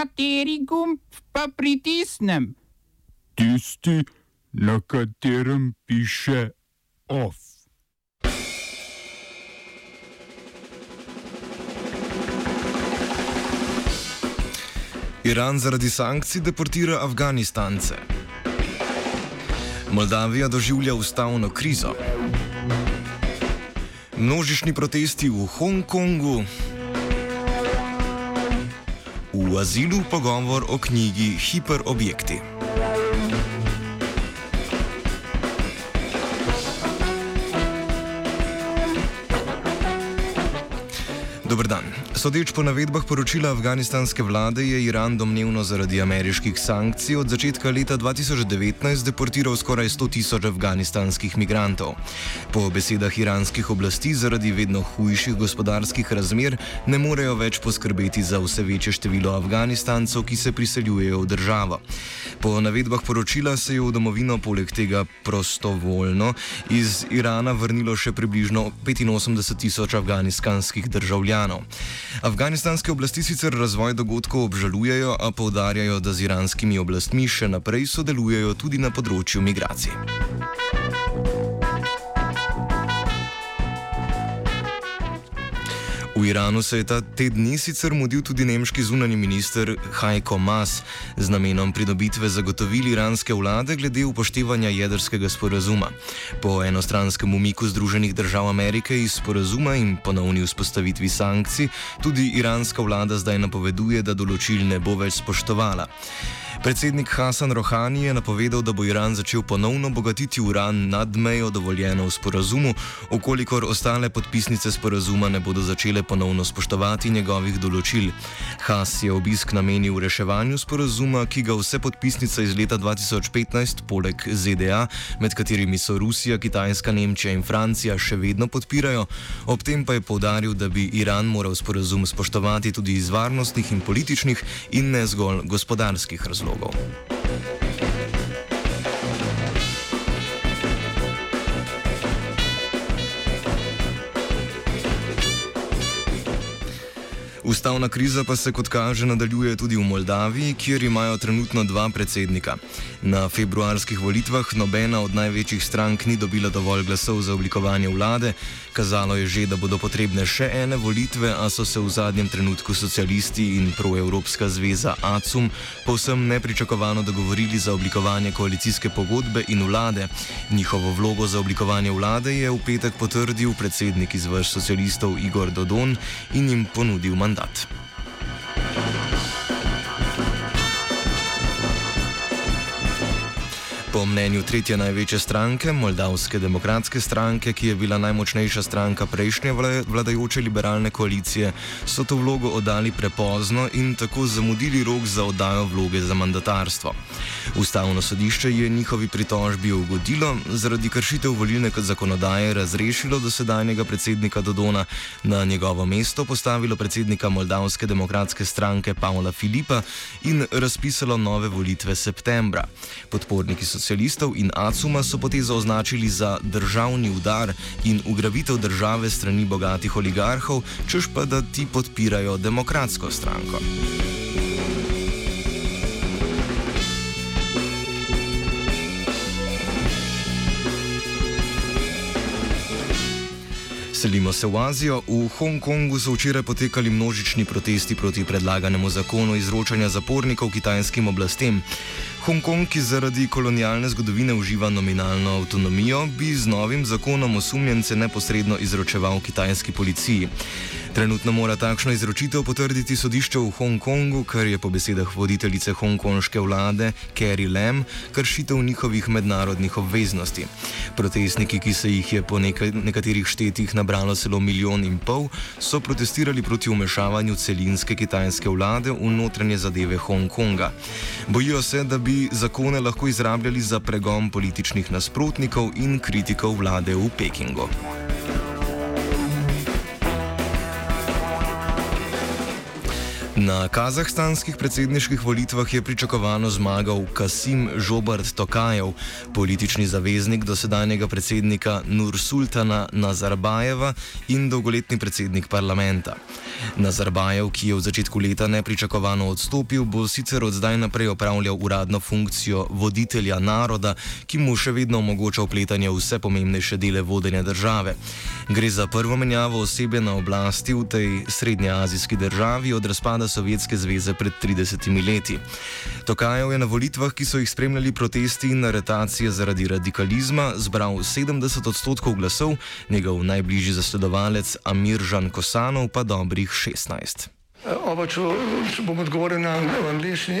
Kateri gumb pa pritisnem? Tisti, na katerem piše OF. Iran zaradi sankcij deportira Afganistance. Moldavija doživlja ustavno krizo. Množični protesti v Hongkongu. V azilu pogovor o knjigi Hiperobjekti. Dobr dan. Sodeč po navedbah poročila afganistanske vlade je Iran domnevno zaradi ameriških sankcij od začetka leta 2019 deportiral skoraj 100 tisoč afganistanskih migrantov. Po besedah iranskih oblasti zaradi vedno hujših gospodarskih razmer ne morejo več poskrbeti za vse večje število Afganistancev, ki se priseljujejo v državo. Po navedbah poročila se je v domovino poleg tega prostovoljno iz Irana vrnilo še približno 85 tisoč afganistanskih državljanov. Afganistanske oblasti sicer razvoj dogodkov obžalujejo, a povdarjajo, da z iranskimi oblastmi še naprej sodelujejo tudi na področju migracij. Iranu se je ta tedni sicer mudil tudi nemški zunani minister Heiko Maas z namenom pridobitve zagotovili iranske vlade glede upoštevanja jedrskega sporazuma. Po enostranskem umiku Združenih držav Amerike iz sporazuma in ponovni vzpostavitvi sankcij, tudi iranska vlada zdaj napoveduje, da določil ne bo več spoštovala. Predsednik Hasan Rohani je napovedal, da bo Iran začel ponovno bogatiti uran nad mejo dovoljeno v sporazumu, okolikor ostale podpisnice sporazuma ne bodo začele ponovno spoštovati njegovih določil. Has je obisk namenil reševanju sporazuma, ki ga vse podpisnice iz leta 2015, poleg ZDA, med katerimi so Rusija, Kitajska, Nemčija in Francija, še vedno podpirajo, ob tem pa je povdaril, da bi Iran moral sporazum spoštovati tudi iz varnostnih in političnih in ne zgolj gospodarskih razlogov Ustavna kriza pa se, kot kaže, nadaljuje tudi v Moldaviji, kjer imajo trenutno dva predsednika. Na februarskih volitvah nobena od največjih strank ni dobila dovolj glasov za oblikovanje vlade. Kazalo je že, da bodo potrebne še ene volitve, a so se v zadnjem trenutku socialisti in proevropska zveza ACUM povsem nepričakovano dogovorili za oblikovanje koalicijske pogodbe in vlade. Njihovo vlogo za oblikovanje vlade je v petek potrdil predsednik iz vrst socialistov Igor Dodon in jim ponudil mandat. Stadt. Po mnenju tretje največje stranke, Moldavske demokratske stranke, ki je bila najmočnejša stranka prejšnje vladajoče liberalne koalicije, so to vlogo oddali prepozno in tako zamudili rok za oddajo vloge za mandatarstvo. Ustavno sodišče je njihovi pritožbi ugodilo, zaradi kršitev volilne zakonodaje razrešilo dosedanjega predsednika Dodona, na njegovo mesto postavilo predsednika Moldavske demokratske stranke Pavla Filipa in razpisalo nove volitve septembra. Podporniki so socialistov in Acuma so potezo označili za državni udar in ugrabitev države strani bogatih oligarhov, čež pa da ti podpirajo demokratsko stranko. Selimo se v Azijo. V Hongkongu so včeraj potekali množični protesti proti predlaganemu zakonu izročanja zapornikov kitajskim oblastem. Hongkong, ki zaradi kolonialne zgodovine uživa nominalno avtonomijo, bi z novim zakonom osumljence neposredno izročeval kitajski policiji. Trenutno mora takšno izročitev potrditi sodišče v Hongkongu, kar je po besedah voditeljice hongkonške vlade Carrie Lam kršitev njihovih mednarodnih obveznosti. Protestniki, ki se jih je po nekaj, nekaterih štetih nabralo celo milijon in pol, so protestirali proti umešavanju celinske kitajske vlade v notranje zadeve Hongkonga. Bojijo se, da bi zakone lahko izrabljali za pregon političnih nasprotnikov in kritikov vlade v Pekingu. Na kazahstanskih predsedniških volitvah je pričakovano zmagal Kasim Žobart Tokajev, politični zaveznik dosedanjega predsednika Nur Sultana Nazarbajeva in dolgoletni predsednik parlamenta. Nazarbajev, ki je v začetku leta nepričakovano odstopil, bo sicer od zdaj naprej opravljal uradno funkcijo voditelja naroda, ki mu še vedno omogoča upletanje v vse pomembnejše dele vodenja države. Gre za prvo menjavo osebe na oblasti v tej srednjeazijski državi od razpada Sovjetske zveze pred 30 leti. Tokajev je na volitvah, ki so jih spremljali protesti in aretacije zaradi radikalizma, zbral 70 odstotkov glasov, njegov najbližji zasledovalec Amir Žan Kosanov pa dobrih 16. Oba, če, če bom odgovoril na angliški.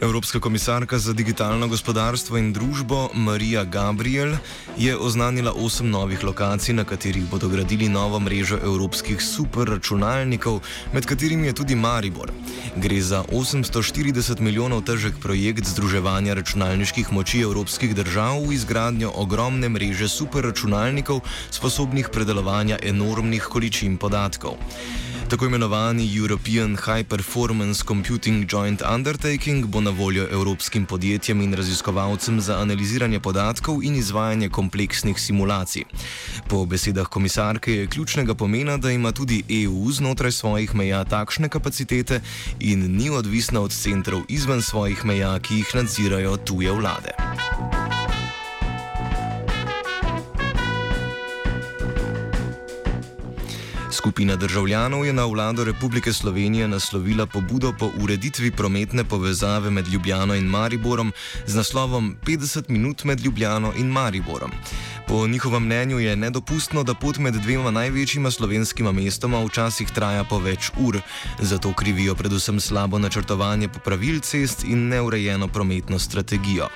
Evropska komisarka za digitalno gospodarstvo in družbo Marija Gabriel je oznanila osem novih lokacij, na katerih bodo gradili novo mrežo evropskih superračunalnikov, med katerimi je tudi Maribor. Gre za 840 milijonov težek projekt združevanja računalniških moči evropskih držav v izgradnjo ogromne mreže superračunalnikov, sposobnih predelovanja enormnih količin podatkov. Tako imenovani European High Performance Computing Joint Undertaking bo na voljo evropskim podjetjem in raziskovalcem za analiziranje podatkov in izvajanje kompleksnih simulacij. Po besedah komisarke je ključnega pomena, da ima tudi EU znotraj svojih meja takšne kapacitete in ni odvisna od centrov izven svojih meja, ki jih nadzirajo tuje vlade. Skupina državljanov je na vlado Republike Slovenije naslovila pobudo po ureditvi prometne povezave med Ljubljano in Mariborom z naslovom 50 minut med Ljubljano in Mariborom. Po njihovem mnenju je nedopustno, da pot med dvema največjima slovenskima mestoma včasih traja po več ur, zato krivijo predvsem slabo načrtovanje popravil cest in neurejeno prometno strategijo.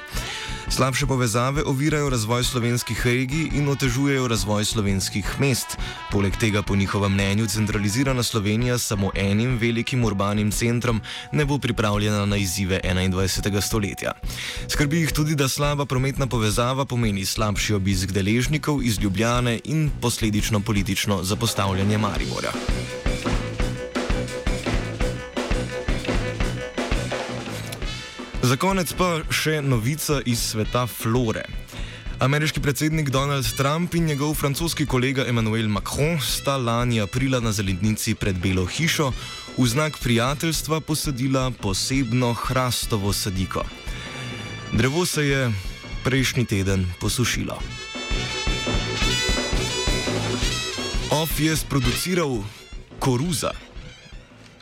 Slabše povezave ovirajo razvoj slovenskih regij in otežujejo razvoj slovenskih mest. Poleg tega, po njihovem mnenju, centralizirana Slovenija s samo enim velikim urbanim centrom ne bo pripravljena na izzive 21. stoletja. Skrbi jih tudi, da slaba prometna povezava pomeni slabši obisk deležnikov iz Ljubljane in posledično politično zapostavljanje Maribora. Za konec pa še novica iz sveta flore. Ameriški predsednik Donald Trump in njegov francoski kolega Emmanuel Macron sta lani aprila na zelenici pred Belo hišo v znak prijateljstva posadila posebno hrastovo sadiko. Drevo se je prejšnji teden posušilo. Off je sproduciral koruza.